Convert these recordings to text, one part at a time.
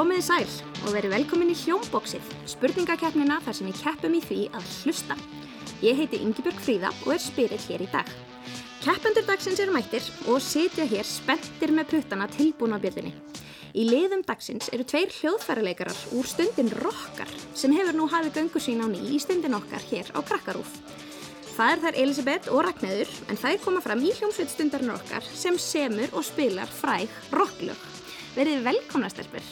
Komiði sæl og verið velkomin í Hljómbóksið, spurningakeppnina þar sem við keppum í því að hlusta. Ég heiti Ingibjörg Fríða og er spyrill hér í dag. Keppendur dagsins eru mættir og sitja hér spenntir með puttana tilbúna björðinni. Í liðum dagsins eru tveir hljóðfæraleikarar úr stundin Rokkar sem hefur nú hafið göngu sín á ný í stundin okkar hér á Krakkarúf. Það er þær Elisabeth og Ragnæður en þær koma fram í hljómsveit stundarinn okkar sem semur og spilar fræg rocklög. Verið velkomna stelpur.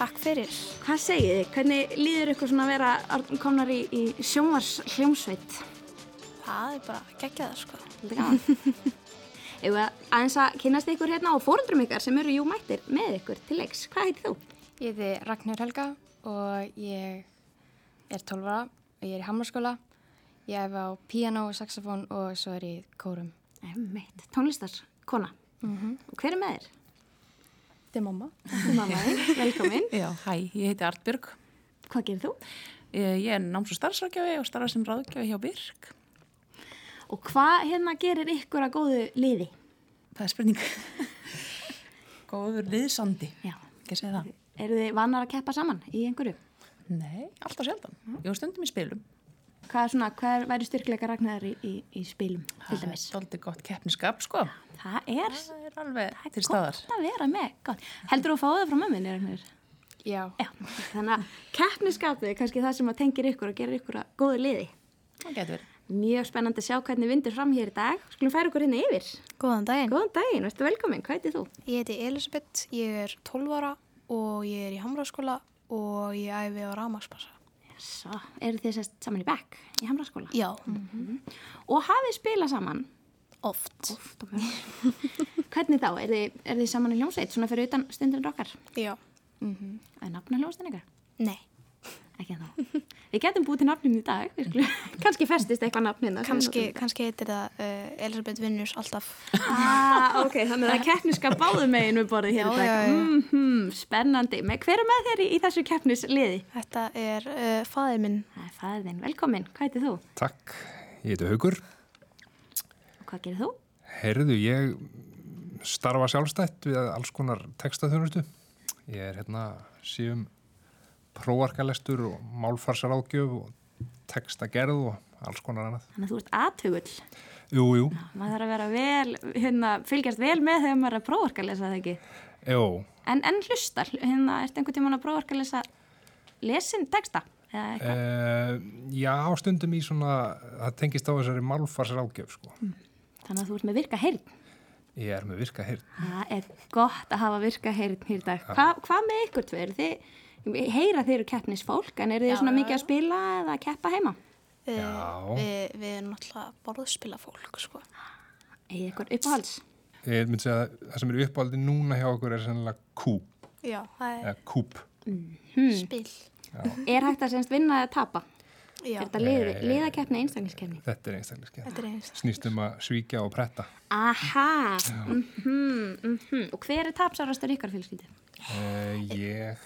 Takk. Fyrir. Hvað segið þið? Hvernig líður ykkur svona að vera komnar í, í sjónvars hljómsveit? Það er bara geggjað sko. Þetta er gaman. Ef við aðeins að kynast ykkur hérna á fórundrum ykkar sem eru jú mættir með ykkur til leiks. Hvað heitir þú? Ég heiti Ragnhjör Helga og ég er 12 ára og ég er í Hammarskóla. Ég hef á piano, saxofón og svo er ég í kórum. Meitt, tónlistar, kona. Mm -hmm. Og hver er með þér? Þetta er mamma. Þetta er mamma þín, velkomin. Já, hæ, ég heiti Artbjörg. Hvað gerir þú? Ég, ég er náms- og starfsrákjafi og starfa sem ráðgjafi hjá Birk. Og hvað hérna gerir ykkur að góðu liði? Það er spurning. Góður liðsandi. Já. Ekki segja það. Eru þið vannar að keppa saman í einhverju? Nei, alltaf sjaldan. Ég var stundum í spilum. Hvað er svona, hvað væri styrkleika ragnar í, í, í spilum, til dæmis? Það er svolítið gott keppniskap, sko. Það er, Það er alveg það er til staðar. gott að vera með, gott. Heldur þú að fá það frá mömminni, Ragnar? Já. Já, þannig að keppniskapið er kannski það sem að tengir ykkur og gerir ykkur að góðu liði. Það getur verið. Mjög spennandi að sjá hvernig vindur fram hér í dag. Skulum færa ykkur hérna yfir. Góðan daginn. Góðan daginn, verður velkomin, hvað heitir þú? Ég heiti Elisabeth, ég er 12 ára og ég er í Hamraskóla og ég æfi á Ramagsbassa. Svo, eru þið sérst saman í bekk í Hamraskóla? Já, Og hafið spilað saman? oft. Oft hvernig þá? Er þið, er þið saman í hljómsveit, svona fyrir utan stundin okkar? Já. Mm Er nafna hljómsveitin ykkar? Nei, Ekki þá. Við getum búið til nafnum í dag, við skulum. kannski festist eitthvað nafn hérna. kannski, kannski heitir það uh, Elisabeth vinnur alltaf. Ah, ok, þannig að það er keppniska báðum megin við borðið hér Já, í dag. já, já. Mm spennandi. Með, hver er með þér í, í þessu keppnisliði? Þetta er uh, faðir minn. Það er fæðið þinn. Velkomin. Hvað heitir þú? Takk, ég heiti Haugur. Og hvað gerir þú? Heyrðu, ég starfa sjálfstætt við alls konar textaþjónustu. Ég er hérna síðum próarkalestur og málfarsaráðgjöf og textagerð og alls konar annað. Þannig að þú ert aðtugull. Jú, jú, Maður þarf að vera vel, hérna, fylgjast vel með þegar maður er að prófarka að lesa það ekki. jú. En, en hlustar, hérna, ertu einhvern tímann að prófarka að lesa lesin texta? Eða eitthvað? Uh, já, stundum í svona, það tengist á þessari málfarsaráðgjöf, sko. Þannig að þú ert með virka heyrn. Ég er með virka heyrn. Það er gott að hafa virka heyrn hér dag. Hva, hvað með ykkur tveir? Þið, heyra þið eru keppnisfólk, en eru þið svona mikið að spila eða að keppa heima? Já. við, við erum náttúrulega borðspila fólk, sko. Eða ykkur uppáhalds? Ég myndi segja að það sem er uppáldi núna hjá okkur er sennilega kúp, Já, það er eða kúp. spil. Er hægt að semst vinna eða tapa? Já, Er þetta lið, liðakeppni, einstaklingskeppni? Þetta er einstaklega þetta er einst. Snýst um að svíkja og pretta. Aha, mhm, mhm. Og hver er tapsárastur ykkar fjölskyldu? Uh, ég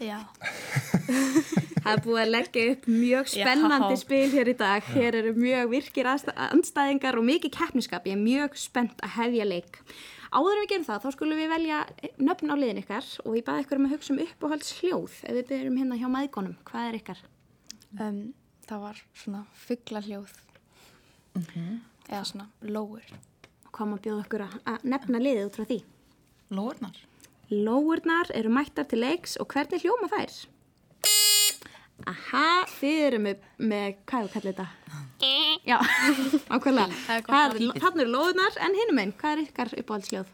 Já, Það er búið að leggja upp mjög spennandi Já. spil hér í dag. Hér eru mjög virkir andstæðingar og mikið keppniskap. Ég er mjög spennt að hefja leik. Áður en við gerum það, þá skulum við velja nöfn á liðin ykkar og ég baði ykkur um að hugsa um uppáhalds hljóð ef við byrjum hérna hjá maðgonum. Hvað er ykkar? Um, það var svona fuggla hljóð. Eða svona lóur. Hvað maður bjóða ykkur að- að nefna liðið út frá því? Lóurnar. Lóurnar eru mættar til leiks og hvernig hljóma þær? Aha, þið eru með, með hvað er þetta? Já, ákveðlega. Þannig eru lóurnar en hinum einn, hvað er ykkar uppáhaldsljóð?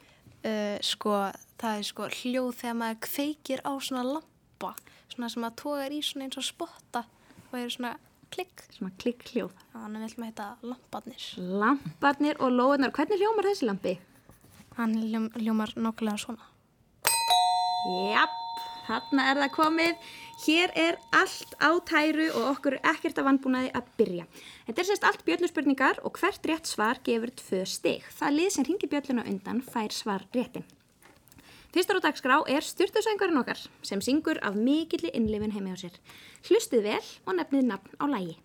uh, sko, það er sko hljóð þegar maður kveikir á svona lampa, svona sem maður tógar í svona eins og spotta og er svona klikk. Svona klikk hljóð. Þannig vil maður heita lamparnir. Lamparnir og lóurnar, hvernig hljómar þessi lampi? Hann hljóm, hljómar nokkulega svona. Japp, þarna er það komið. Hér er allt á tæru og okkur er ekkert að vannbúnaði að byrja. Þetta er sérst allt bjölluspurningar og hvert rétt svar gefur tvö stig. Það lið sem ringi bjölluna undan fær svar réttin. Fyrstur á dagskrá er styrtusöngurinn okkar sem syngur af mikilli innlifin heimi á sér. Hlustið vel og nefnið nafn á lægi.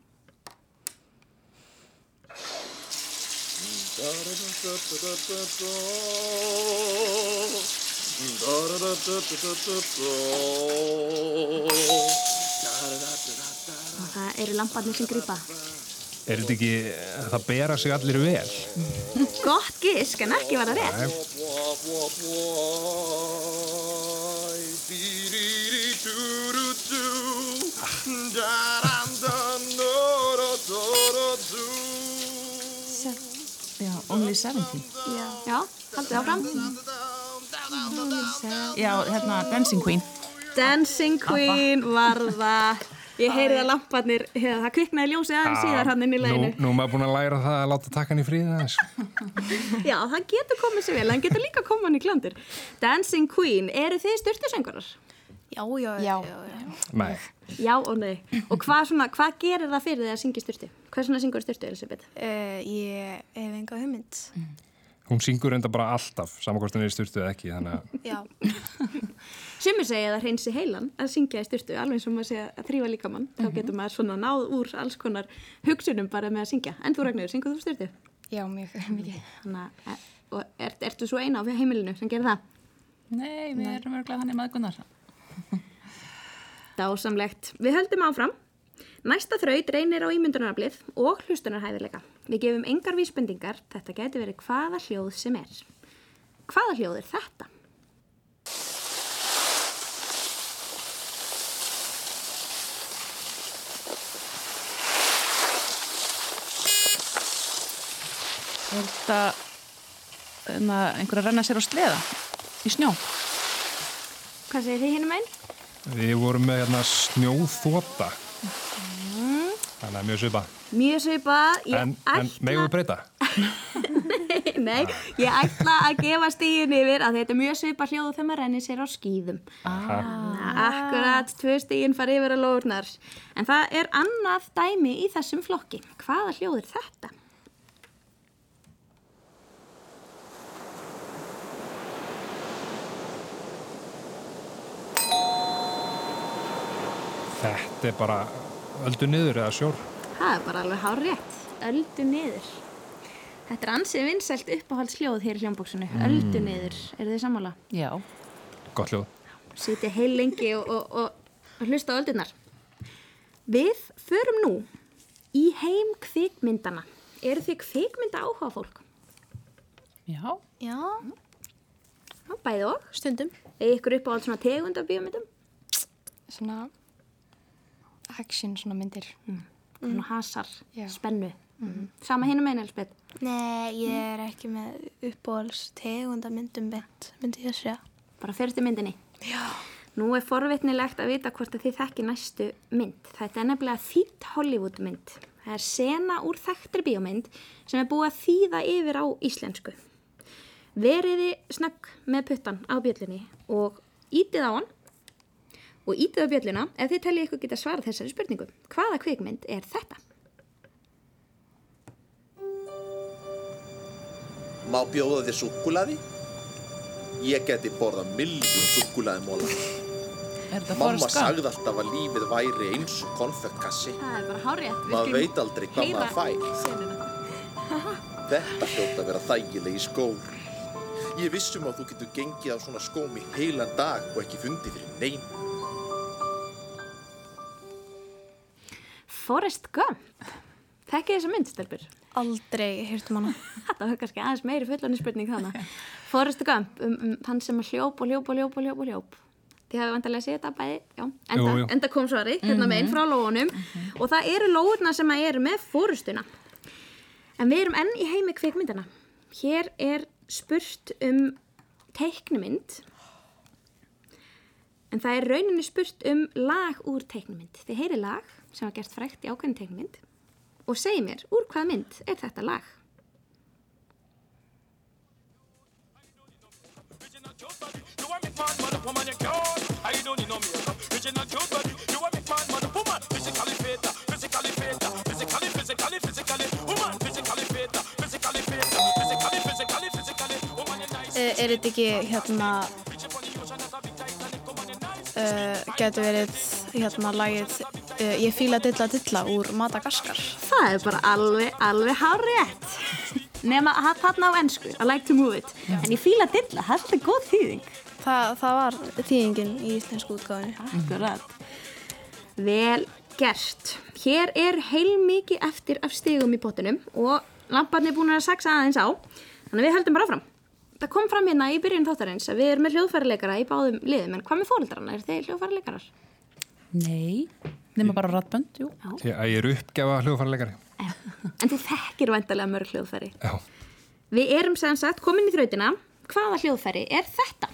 Og það eru lamparnir sem grípa. Er þetta ekki, það bera sig allir vel? Gott gisk, en ekki var það rétt. Já, Only Seventeen. Já, haldið áfram. Já, hérna, Dancing Queen. Dancing Queen var það. Ég heyrði að lamparnir, hérna, það kviknaði ljósið aðeins síðar hann inn í Nú, leginu. nú er maður búin að læra það að láta takkan í fríða aðeins. Já, það getur komið sér vel, en getur líka komið hann í klandur. Dancing Queen, eru þið styrtusöngurar? Já, já, Já. já, já. Nei. Já og nei. Og hvað, svona, hvað gerir það fyrir þig að syngja styrtu? Hvað svona syngur styrtu, Elisabeth? Uh, ég hef enga hugmynd. Hún syngur enda bara alltaf, samankostin er í styrtu eða ekki, þannig að Já, Sumir segja að það hreinsi heilan að syngja í styrtu, alveg eins og maður segja að þrýfa líkamann. Þá getur maður svona náð úr alls konar hugsunum bara með að syngja. En þú Ragnar, syngur þú styrtu? Já, mjög mikið. Þannig að, e, og er, ertu svo eina á heimilinu sem gerir það? Nei, við erum örglega þannig maðgunar. Dásamlegt. Við höldum áfram. Næsta þraut reynir á ímyndunaraflið og hlustunarhæfileika. Við gefum engar vísbendingar, þetta geti verið hvaða hljóð sem er. Hvaða hljóð er þetta? Er þetta um, einhver að renna sér á sleða í snjó? Hvað segir þið hinum einn? við vorum með hérna snjóþóta. Þannig að mjög svipa. Mjög svipað. Ég En, en megum við breyta? Nei, ég ætla að gefa stíðin yfir að þetta er mjög svipað hljóð þegar maður rennir sér á skýðum. Aha. Akkurat, tvö stíðin fara yfir að lóðurnar. En það er annað dæmi í þessum flokki. Hvaða hljóð er þetta? Þetta er bara öldu niður eða sjór. Það er bara alveg hár rétt. Öldu niður. Þetta er ansið vinsælt uppáhaldsljóð hér í hljómbóksinu. Öldu niður. Eru þið sammála? Já. Gott hljóð. Sitja heil lengi og, og, og, og hlusta á öldunar. Við förum nú í heim kvikmyndana. Eru þið kvikmynda áhuga fólk? Já. já, bæði og. stundum. Eða ykkur uppáhald svona tegund af bíómyndum? Svona action svona myndir. Svona hasar, Já. spennu. Mm. Sama hinn um einu elspett. Nei, ég er ekki með uppbóðals tegunda myndum beint, myndi ég að segja. Bara fyrstu myndinni. Já. Nú er forvitnilegt að vita hvort að þið þekki næstu mynd. Þetta er nefnilega þýtt Hollywood mynd. Það er sena úr þekktri bíómynd sem er búið að þýða yfir á íslensku. Veriði snögg með puttan á bjöllunni og ítið á hann og ítið á bjölluna ef þið tellið ykkur geta svarað þessari spurningu. Hvaða kvikmynd er þetta? Má bjóða þér súkkulaði? Ég geti borðað miljón súkkulaði móla. Er þetta Mamma sagði alltaf að lífið væri eins og konfettkassi. Það er bara hárétt. Maður veit aldrei hvað maður fær. Þetta hljóta að vera þægilegi skór. Ég vissum að þú getur gengið á svona skóm í heilan dag og ekki fundið fyrir neyn. Forrest Gump. Þekkið þessa mynd, stelpur? Aldrei hirtum hana. Þetta var kannski aðeins meiri fullanir spurning þannig. Forrest Gump, um, um hann sem að hljóp og hljóp og hljóp og hljóp og hljóp. Þið hafið vantarlega séð þetta bæði, já, enda, Jú, jú. enda kom svarið, hérna meginn frá lóunum og það eru lóurna sem að eru með fórustuna. En við erum enn í heimi kvikmyndana. Hér er spurt um teiknumynd, en það er rauninni spurt um lag úr teiknumynd. Þið heyri lag sem var gert frækt í ákveðin teiknumynd og segi mér, úr hvað mynd er þetta lag? Eh, Er þetta ekki hérna uh, getur verið hérna lagið uh, Ég fíla dilla dilla úr Madagaskar Það er bara alveg, alveg hár rétt. Nefna að þarna á ennsku, I like to move it. En ég fíla dilla, það er alltaf góð þýðing. það, það var þýðingin í íslensku útgáðinu. Akkurat. Vel gert. Hér er heilmikið eftir af stigum í pottinum og lamparnir búin að saksa aðeins á. Þannig að við höldum bara áfram. Það kom fram hérna í byrjun þáttarins að við erum með hljóðfæraleikara í báðum liðum, en hvað með fóreldrarna? Er þeir hljóðfæraleikarar? Nei, nema bara rattbönd, jú. Ég, ég er uppgefa hljóðfærarleikari. En þú þekkir væntalega mörg hljóðfæri. Já. Við erum sem sagt komin í þrautina. Hvaða hljóðfæri er þetta?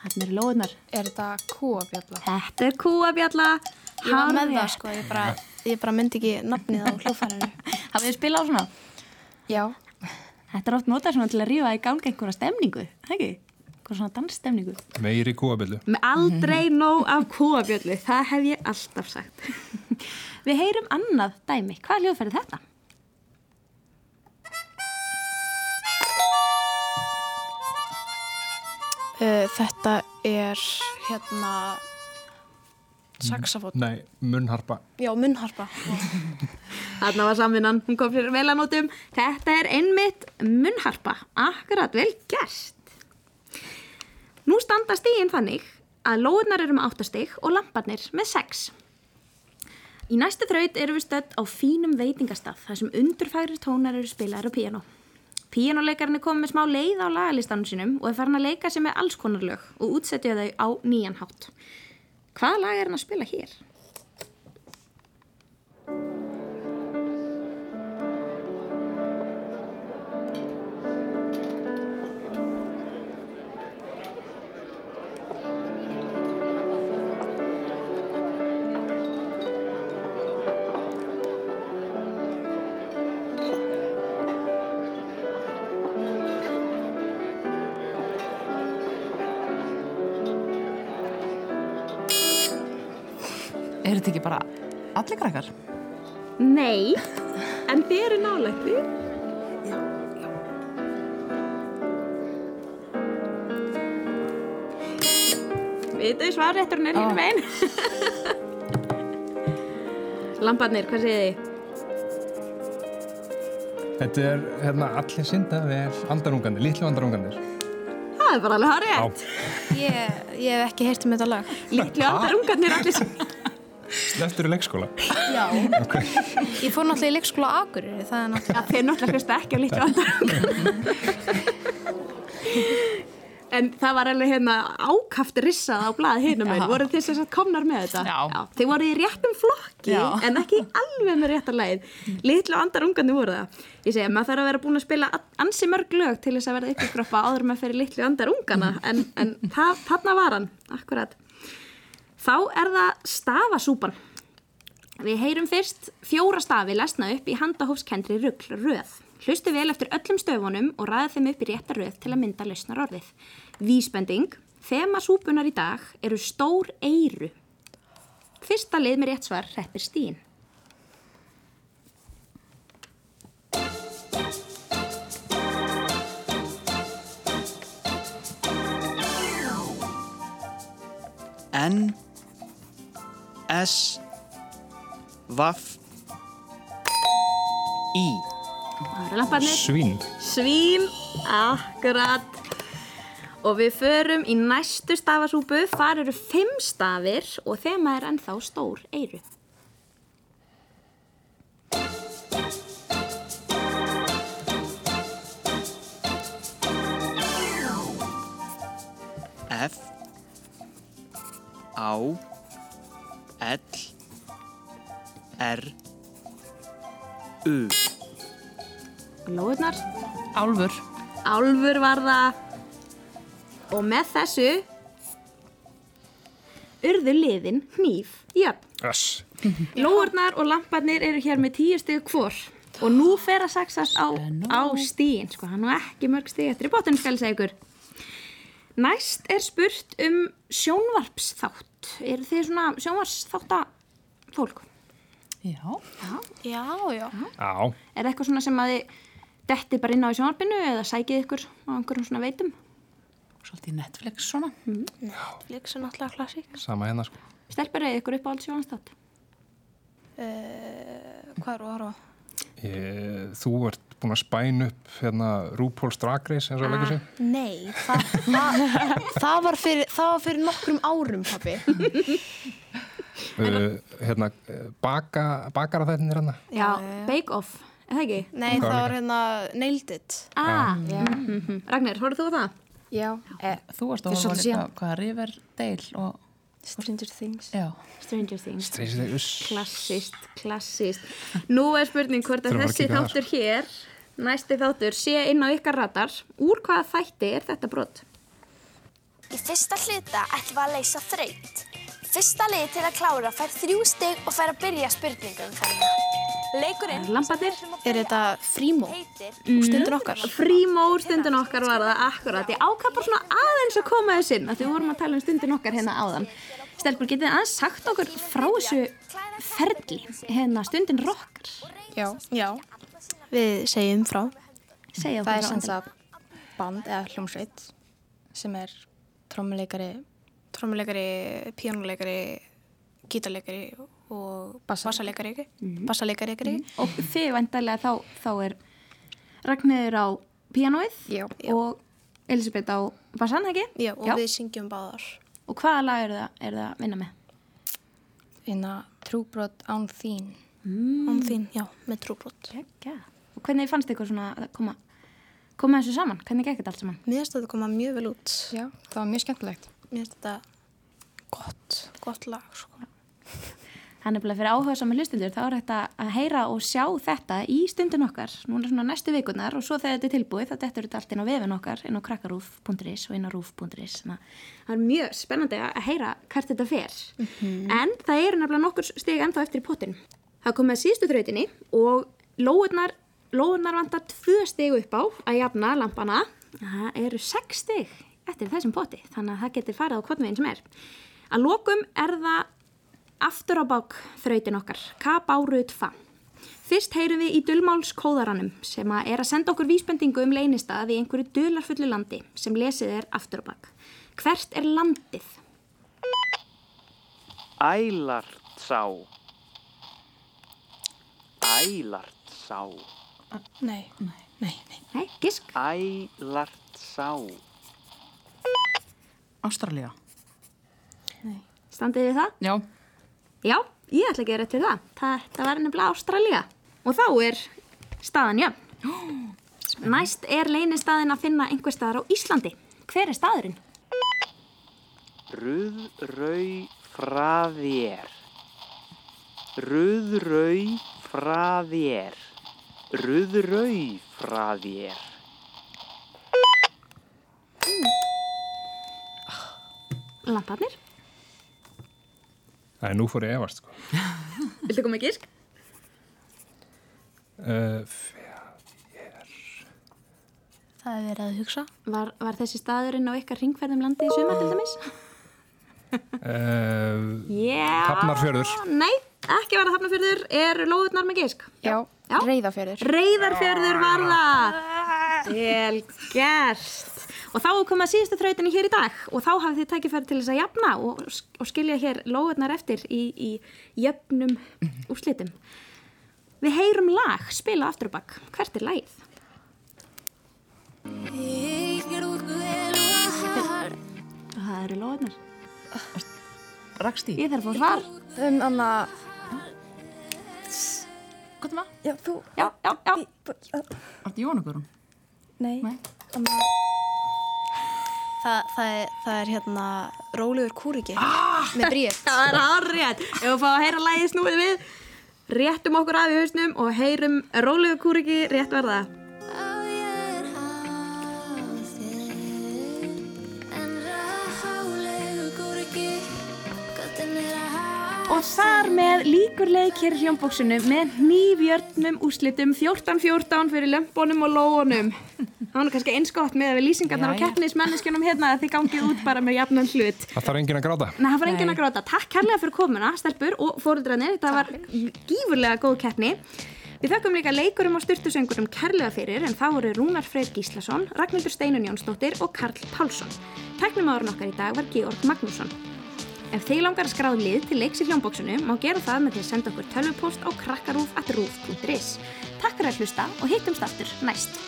Þarna eru lóðunar. Er þetta kúabjalla? Þetta er kúabjalla. Ég var með það sko, ég bara, ég bara myndi ekki nafnið á hljóðfærinu. Hafið þið spilað á svona? Já. Þetta er oft notað svona til að rífa í gangi einhverja stemningu, það ekki? Einhverja svona dansstemningu. Meiri. Með aldrei nóg af kúabjöllu, það hef ég alltaf sagt. Við heyrum annað dæmi. Hvað hljóðfæri þetta? Uh, þetta er hérna saxafót. Nei, munnharpa. Já, munnharpa. Þarna var samvinnan, hún kom fyrir vel að nótum. Þetta er einmitt munnharpa, akkurat vel gert. Nú standa stígin þannig að lóðunar eru með áttastig og lamparnir með sex. Í næstu þraut eru við stödd á fínum veitingastað þar sem undurfæri tónar eru spilaðar á píanó. Píanóleikarinn er komið með smá leið á lagalistanum sínum og er farin að leika sér með alls konar lög og útsetja þau á nýjan hátt. Hvaða lag er hann að spila hér? Þetta ekki bara allir krakkar? Nei, en þið eru nálægt því. Við þau svarrétturinn er hérna megin. Lambarnir, hvað segið þið? Þetta er hérna allir synda vel andarungandi, litlu andarungandir. Það er bara alveg hárið. Ég, ég hef ekki heyrt um þetta lag. Líklu andar ungarnir allir sem... Sleftur í leikskóla. Já. Ég fór náttúrulega í leikskóla Akureyri, það er náttúrulega... Já, þeir náttúrulega hlusta ekki á líklu andar En það var alveg hérna ákaft rissað á blaði hinum einn, voru þið sem sagt komnar með þetta? Já. Þeir voru í réttum flokki, Já. en ekki alveg með réttar lagið. Litlu andar ungarnir voru það. Ég segja, maður þarf að vera búin að spila ansi mörg lög til þess að verða uppgroppa áður með fyrir litlu andar ungana, en, en það, þarna var hann, akkurat. Þá er það stafasúpan. Við heyrum fyrst fjóra stafi lesna upp í handahófskendri rugl röð. Hlustu vel eftir öllum stöfunum og ræða þeim upp í rétta röð til að mynda lausnar orðið. Vísbending, þema súpunar í dag eru stór eyru. Fyrsta lið með rétt svar hreppir stíin. N S Vaff Í. Svín. Svín, akkurat. Og við förum í næstu stafasúpu. Þar eru fimm stafir og þema er ennþá stór eyru. F Á R U Lóðunar. Álfur. Álfur var það. Og með þessu urðu liðin hníf jöfn. Öss. Lóurnar og lamparnir eru hér með tíu stig hvor og nú fer að saxast á, á stíin, sko, hann er ekki mörg stig eftir í bóttunum skal segja ykkur. Næst er spurt um sjónvarpsþátt. Eru þið svona sjónvarpsþáttafólk? Já. Já, já. Já. Er það eitthvað svona sem að þið detti bara inn á í sjónvarpinu eða sækið ykkur á einhverjum svona veitum? Svolítið Netflix svona. Netflix er náttúrulega klassík. Sama hérna sko. Stelpur eða ykkur upp á allt sjónvarpsþátt? Uh, hvað eru að horfa? á? Ég, þú ert búin að spæna upp hérna RuPaul's Drag Race eins og leggja sig? Nei, það, það, það, var fyrir, það var fyrir nokkrum árum, pappi. Uh, hérna, baka, bakara þættinir hérna? Já, Bake Off, er það ekki? Nei, það var hérna Nailed It. Ah, mm Ragnar, horfðu þú á það? Já. Eh, Þú varst að horfa svolítið líka á hvað Riverdale og Stranger Things. já, Stranger Things. Uss. Klassist, klassist. Nú er spurning hvort að að þessi þáttur hér, næsti þáttur, sé inn á ykkar radar. Úr hvaða þætti er þetta brot? Í fyrsta hluta ætlum við að leysa þraut. Fyrsta liði til að klára fær þrjú stig og fær að byrja spurningum þannig. Leikurinn Lambarnir? Er þetta frímó? heitir Stundin okkar? Frímó stundin okkar var það akkurat. Ég ákvað bara svona aðeins að koma þess inn, af því vorum að tala um stundin okkar hérna áðan. Stelpur, getið þið aðeins sagt okkur frá þessu ferli, hérna stundin rockar? Já. Já. Við segjum frá. Segja Það okkur er frá sem endilega. sagt band eða hljómsveit sem er trommuleikari, Trómuleikari, píjónuleikari, gítarleikari og Bassa. bassaleikari? Bassaleikari, ekki? Og þið vendarlega þá, þá er Ragnir á píanóið Já. og Elisabeth á bassan, ekki? Já, og við syngjum báðar. Og hvaða lag eru það, er það að vinna með? inna trúbrot án þín. Án þín, já, með trúbrot. Gekka. Og hvernig fannst ykkur svona að koma, koma þessu saman? Hvernig gekk þetta allt saman? Mér finnst þetta koma mjög vel út. Já. Það var mjög skemmtilegt. Mér finnst þetta gott, gott lag, sko. Þannig að fyrir áhuga saman hlustundur þá er þetta að heyra og sjá þetta í stundin okkar. Núna svona næstu vikunar og svo þegar þetta er tilbúið þá dettur þetta allt inn á vefin okkar, inn á krakkarúf.is og inn á rúf.is. Það er mjög spennandi að heyra hvert þetta fer. En það eru nefnilega nokkur stig ennþá eftir í pottin. Það kom með síðustu þrautinni og lóðunar, lóðunar vantar tvö stig upp á að jafna lampana. Það eru sex stig eftir þessum potti, þannig að það getur farið á hvort veginn sem er. Að lokum er það aftur á bák þrautin okkar, K-bárut fa. Fyrst heyrum við í dulmálskóðaranum sem að er að senda okkur vísbendingu um leynistað í einhverju dularfullu landi sem lesið er aftur á bak. Hvert er landið? Ælartsá. Ælartsá. Nei, nei, nei. Nei, gisk. Ælartsá. Ástralía. Standið við það? Já, Já, ég ætla ekki að rétt við það. Það, það var nefnilega Ástralía. Og þá er staðan jöfn. Næst er leynistaðin að finna einhver staðar á Íslandi. Hver er staðurinn? Ruðrau fraðér. Ruðrau fraðér. Ruðrau fraðér. Lamparnir. Það er nú fór ég efast, sko. Viltu koma með gisk? Uh, Það er verið að hugsa. Var, var þessi staðurinn á ykkar ringferðum landið í sumar til dæmis? uh, Yeah. Hafnarfjörður. Nei, ekki var það Hafnarfjörður, er lóðurnar með gisk. Já. Já. Reyðafjörður. Reyðarfjörður var það. Vel gert. Og þá er að síðustu þrautinni hér í dag og þá hafið þið tækifæri til þess að jafna og, og skilja hér lóðurnar eftir í, í jöfnum úrslitum. Við heyrum lag, spila aftur og bakk. Hvert er lagið? Það eru lóðurnar. rakst í. Ég þarf að fá svar. Um, Anna, Hvað það? já, þú, Já, já, já. Átti Jónu Guðrún? Nei. Nei. Það, það, er, það er hérna rólegur kúriki með bríð. Það er hárrétt. Ef við fá að heyra lægi snúið við, réttum okkur af í hausnum og heyrum rólegu kúriki rétt verða. Og þar með líkur leik hér í hljómbóksinu með nýfjörnum úslitum 14-14 fyrir lömpunum og lóunum. Það var kannski eins gott með að við lýsingarnar á Jæja. keppnismenneskjunum hérna að þið gangið út bara með jafnan hlut. það þarf enginn að gráta. Nei, það var enginn að gráta. Takk kærlega fyrir komuna, stelpur og fóruldrarnir. Þetta var gífurlega góð keppni. Við þökkum líka leikurum og styrtusöngurum kærlega fyrir en það voru Rúnar Freyr Gíslason, Ragnhildur Steinun Jónsdóttir og Karl Pálsson. Teknimáðurinn okkar í dag var Georg Magnússon. Ef þið langar að skráð lið til leiks í hljómbóksinu má gera það með því að senda okkur tölvupóst á krakkarúf.rúf.is. Takk fyrir að hlusta og hittumst aftur næst.